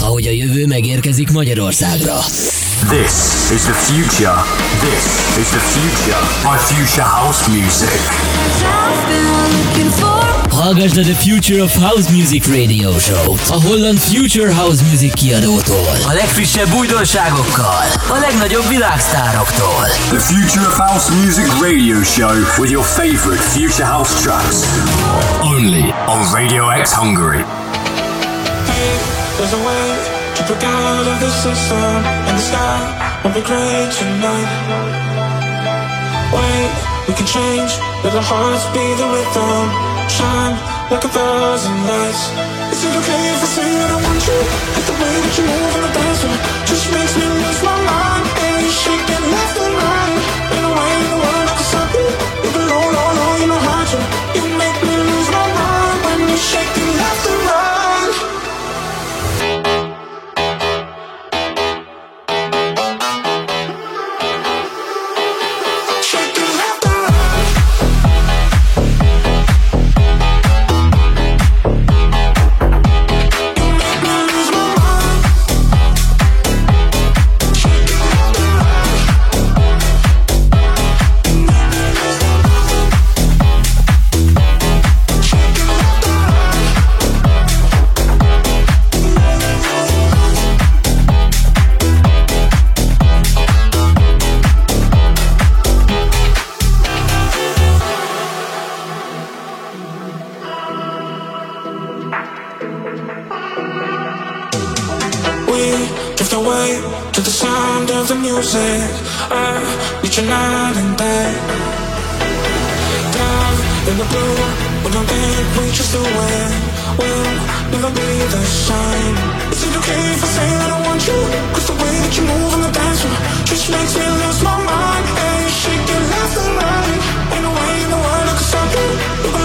ahogy a jövő megérkezik Magyarországra. This is the future. This is the future My Future House Music. Hallgasd a The Future of House Music Radio Show, a holland Future House Music kiadótól. A legfrissebb újdonságokkal, a legnagyobb világsztároktól. The Future of House Music Radio Show with your favorite Future House tracks. Only on Radio X Hungary. There's a way to break out of the system, and the sky won't be gray tonight. Wait, we can change, let our hearts be the rhythm. Shine like a thousand lights. Is it okay if I say that I want you? Like the way that you move on the dance floor just makes me lose my mind. And you shaking You night and day. Down in the blue, we don't think we just do it. We'll never be the same. Is it okay if I say that I want you? Cause the way that you move on the dance floor just makes me lose my mind. You shake it left and right. Ain't no way in the world I can stop you.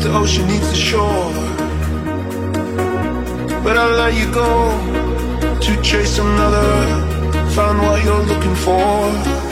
The ocean needs the shore. But I'll let you go to chase another, find what you're looking for.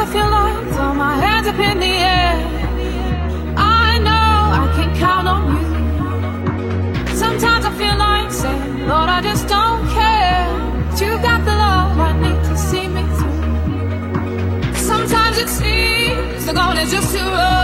I feel like throw my hands up in the air. I know I can count on you. Sometimes I feel like saying, Lord, I just don't care. But you got the love I need to see me through. Sometimes it seems the going is just too rough.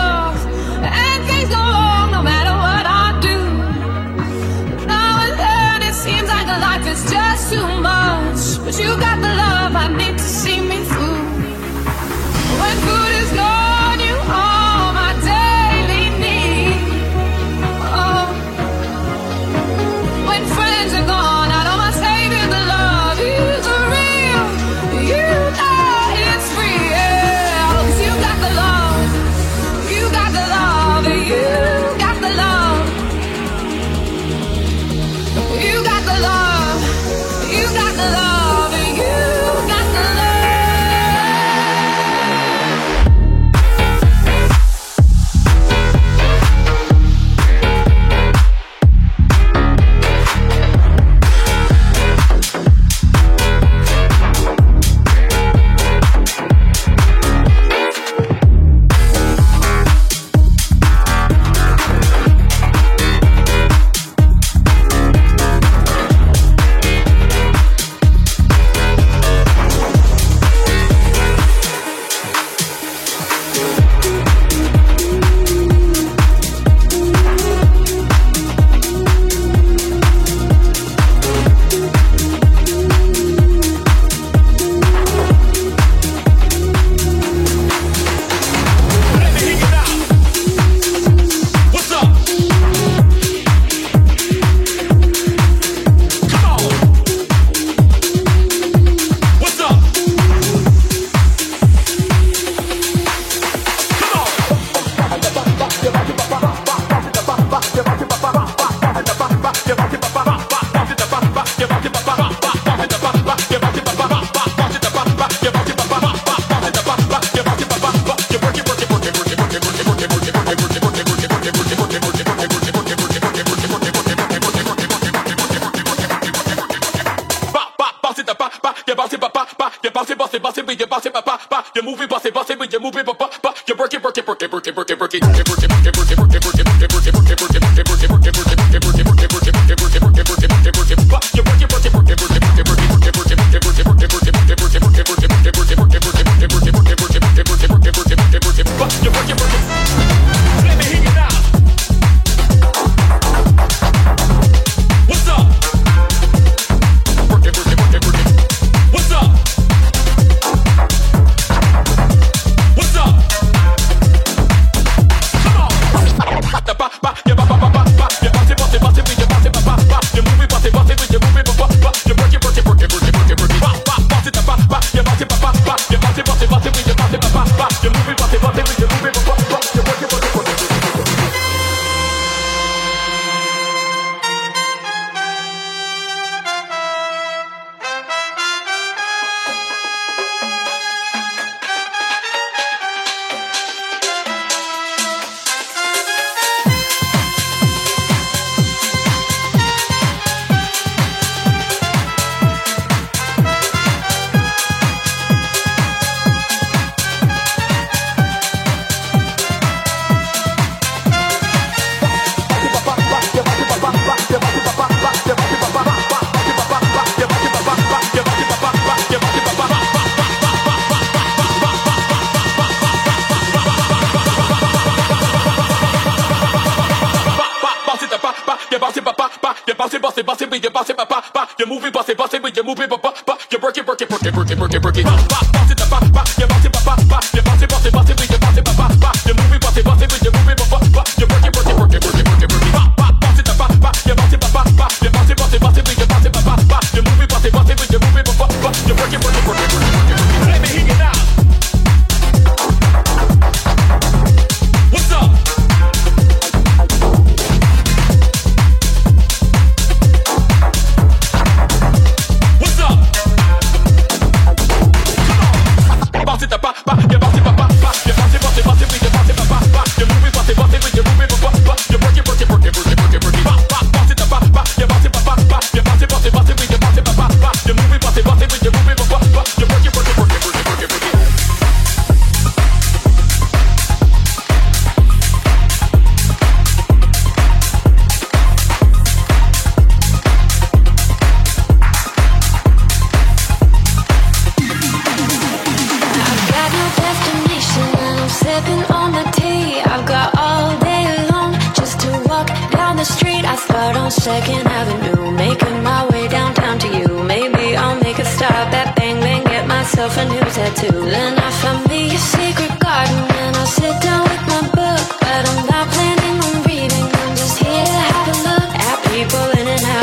You move it, bust it, bust it, but you move it, but but but you work it, work it, work it, work it, work it, work it.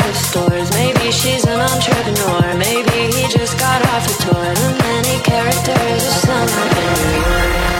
of stores. Maybe she's an entrepreneur. Maybe he just got off a tour. Too many characters, some of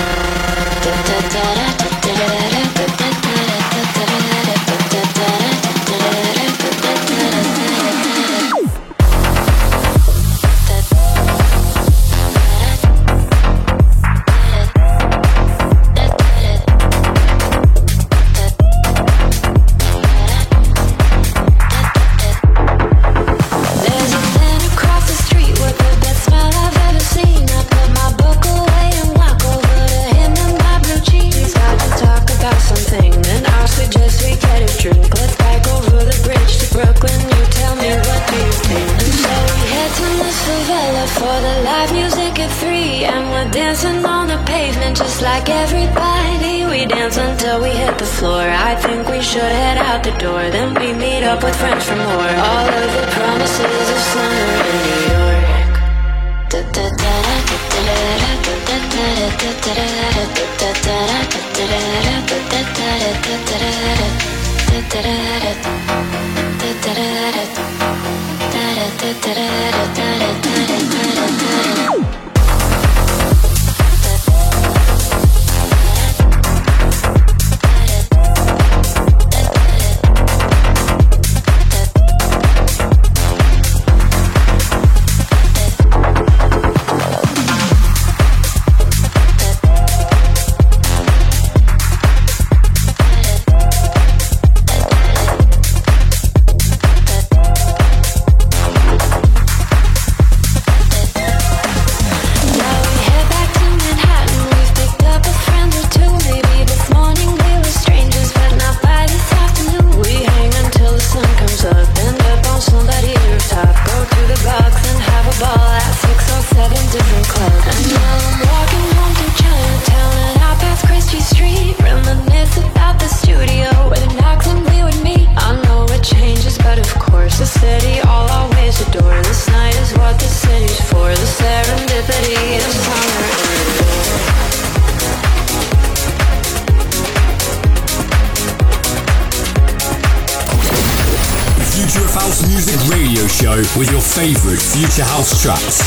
with your favorite future house tracks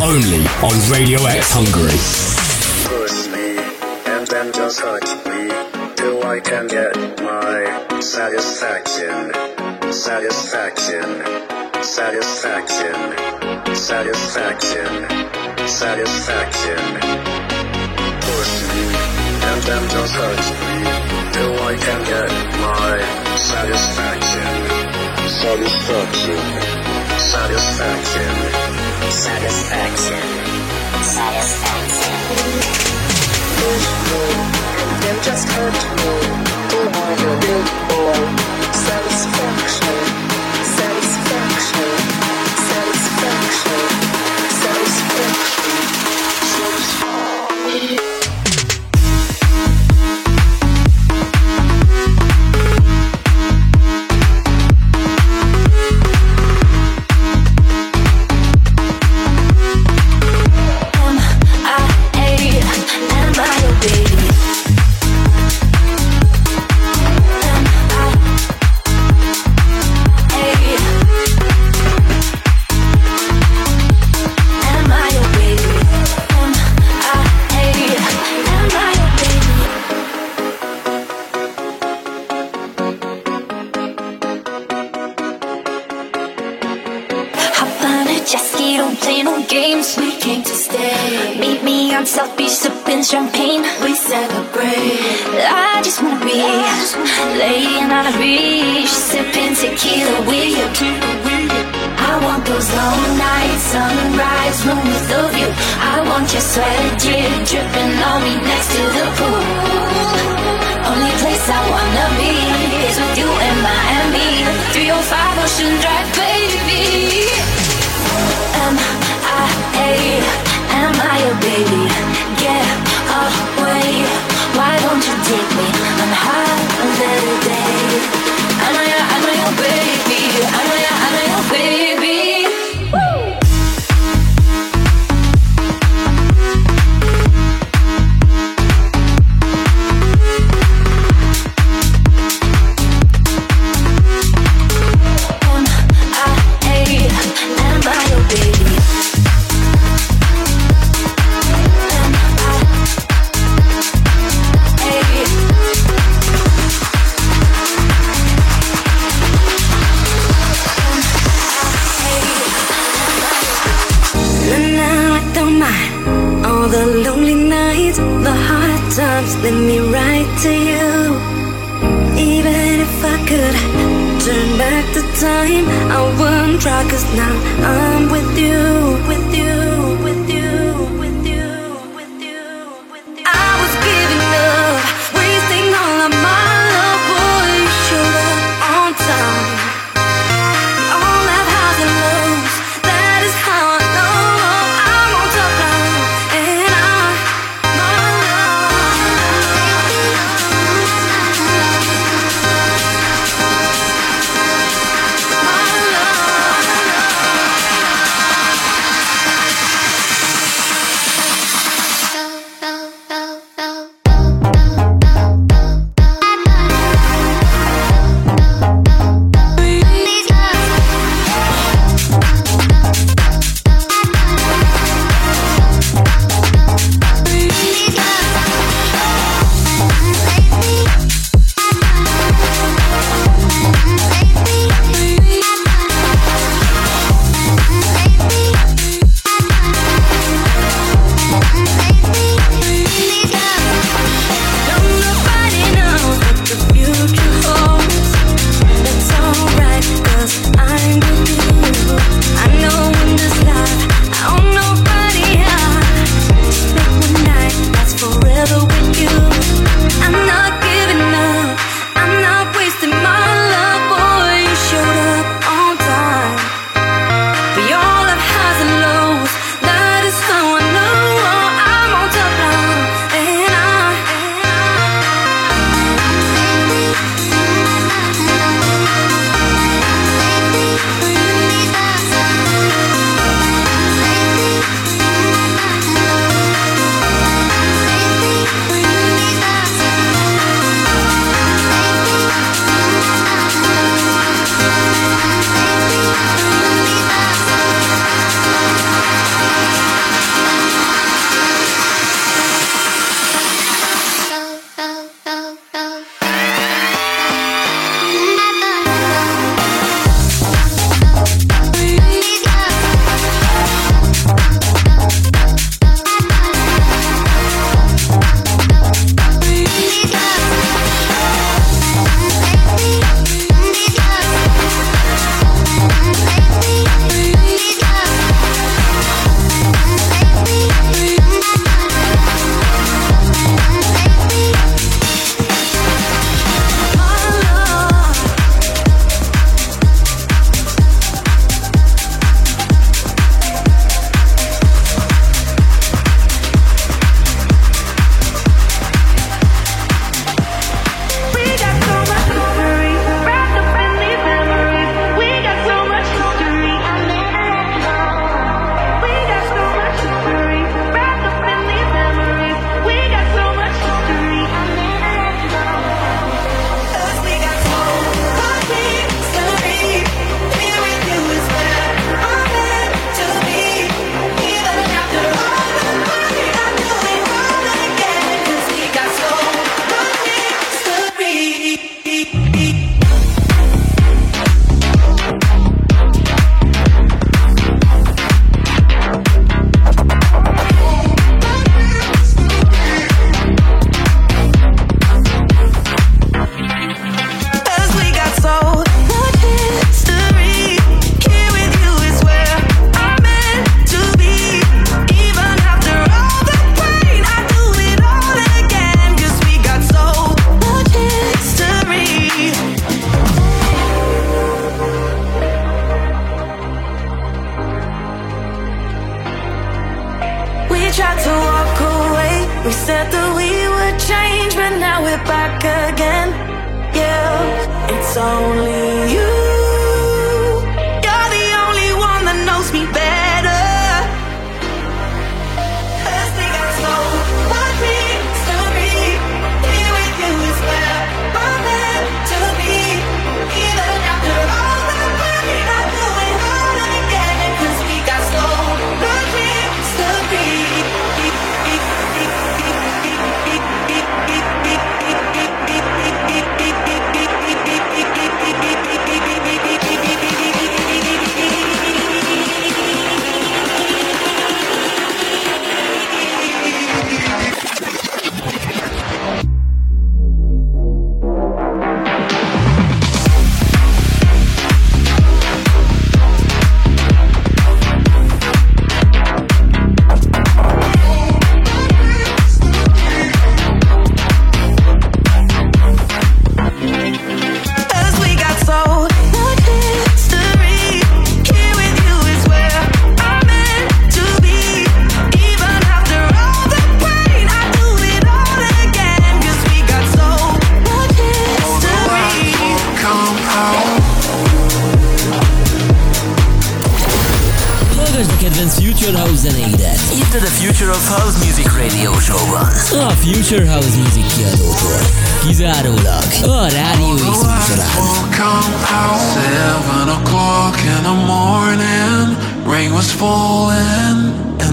only on Radio X Hungary. Push me and then just hurt me till I can get my satisfaction, satisfaction, satisfaction, satisfaction, satisfaction. Push me and then just hurt me till I can get my satisfaction, satisfaction. Satisfaction. Satisfaction. Satisfaction. And you just hurt me. To want a big boy. Satisfaction. Satisfaction.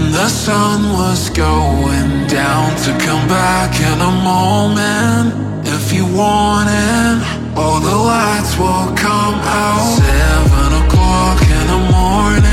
And the sun was going down to come back in a moment If you want it, all the lights will come out. Seven o'clock in the morning.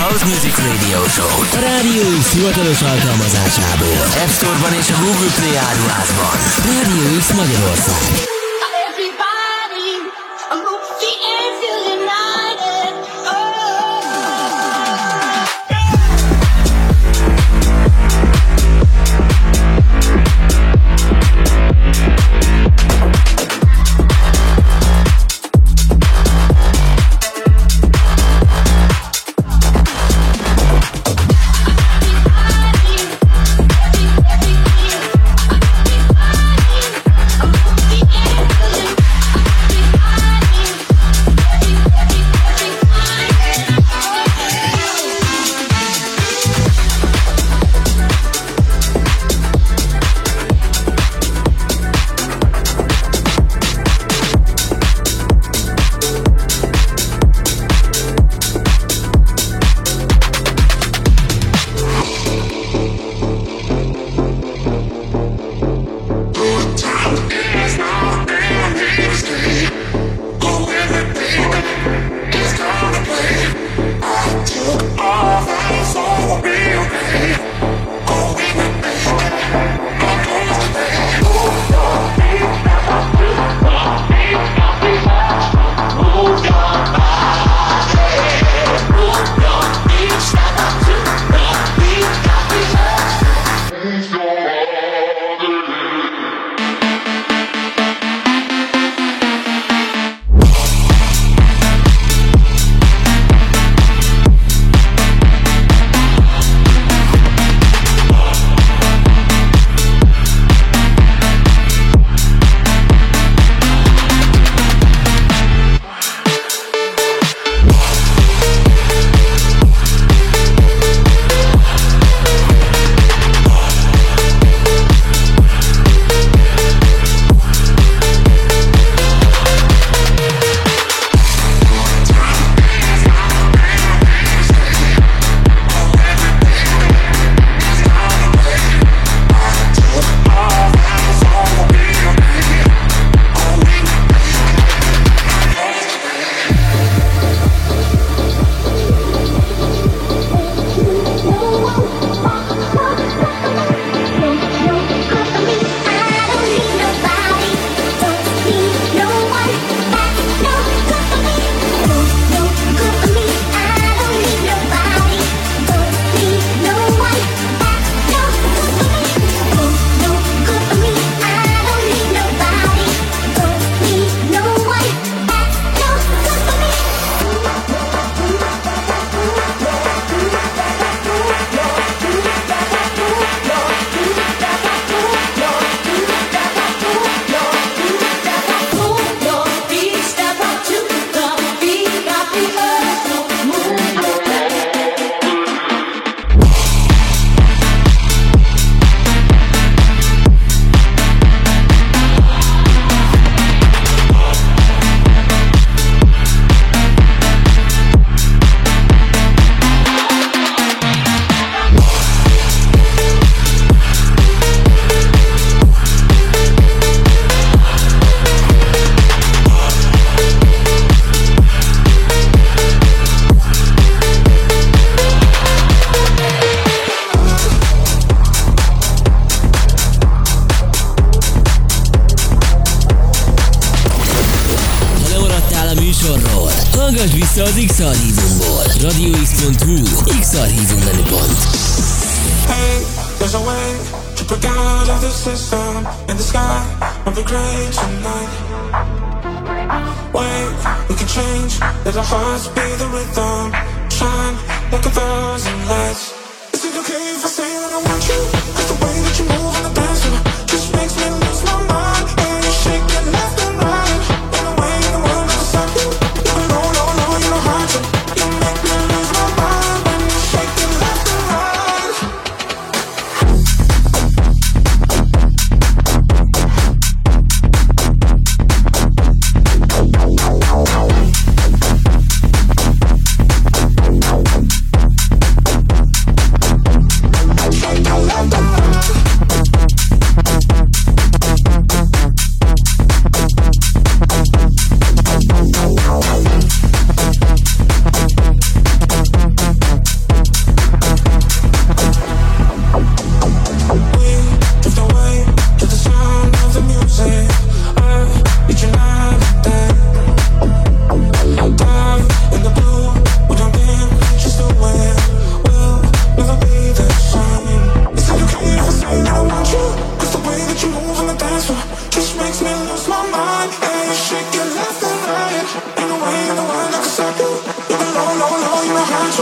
House Music Radio Show. A rádió X hivatalos alkalmazásából. App Store-ban és a Google Play áruházban. Rádió X Magyarország. thought he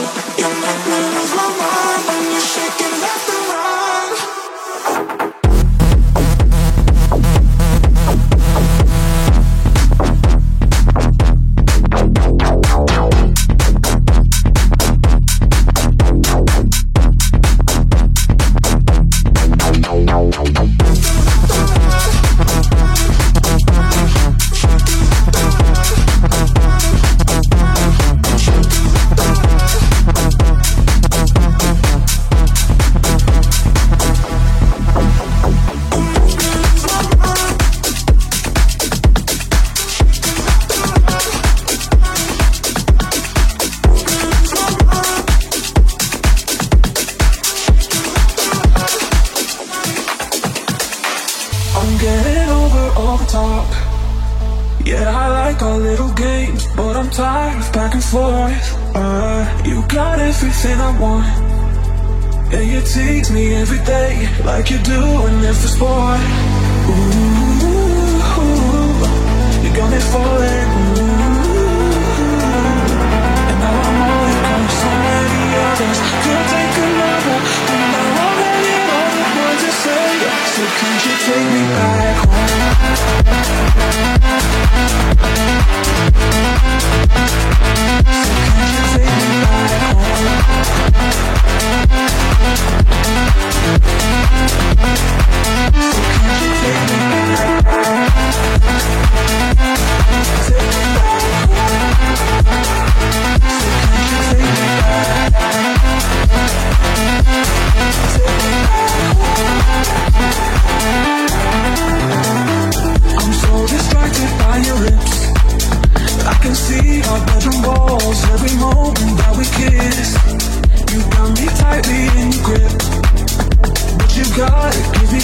Don't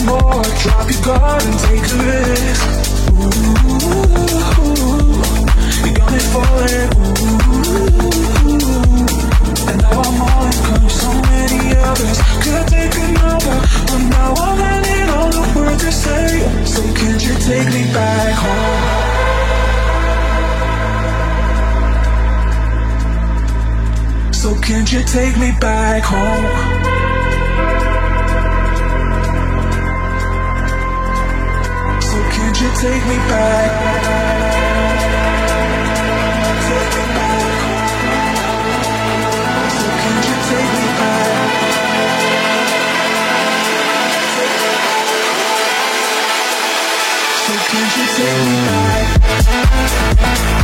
more. Drop your guard and take a risk. Ooh, you. Ooh, and now I'm so many others could take another, but now I'm the words say. So can't you take me back home? So can't you take me back home? Won't you? Take me back. So can you take me back? So can you take me back?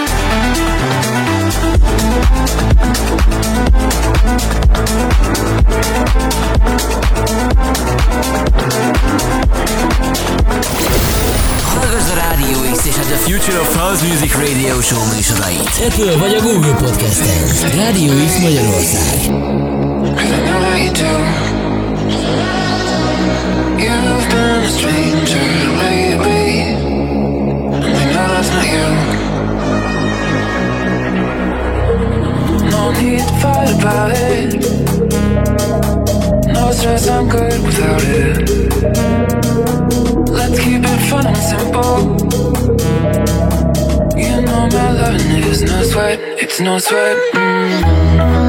Apple vagy a Google Podcast-en. Rádió X Magyarország. You've been a stranger lately And I know that's not you Need to fight about it. No stress, I'm good without it. Let's keep it fun and simple. You know my loving is no sweat, it's no sweat. Mm.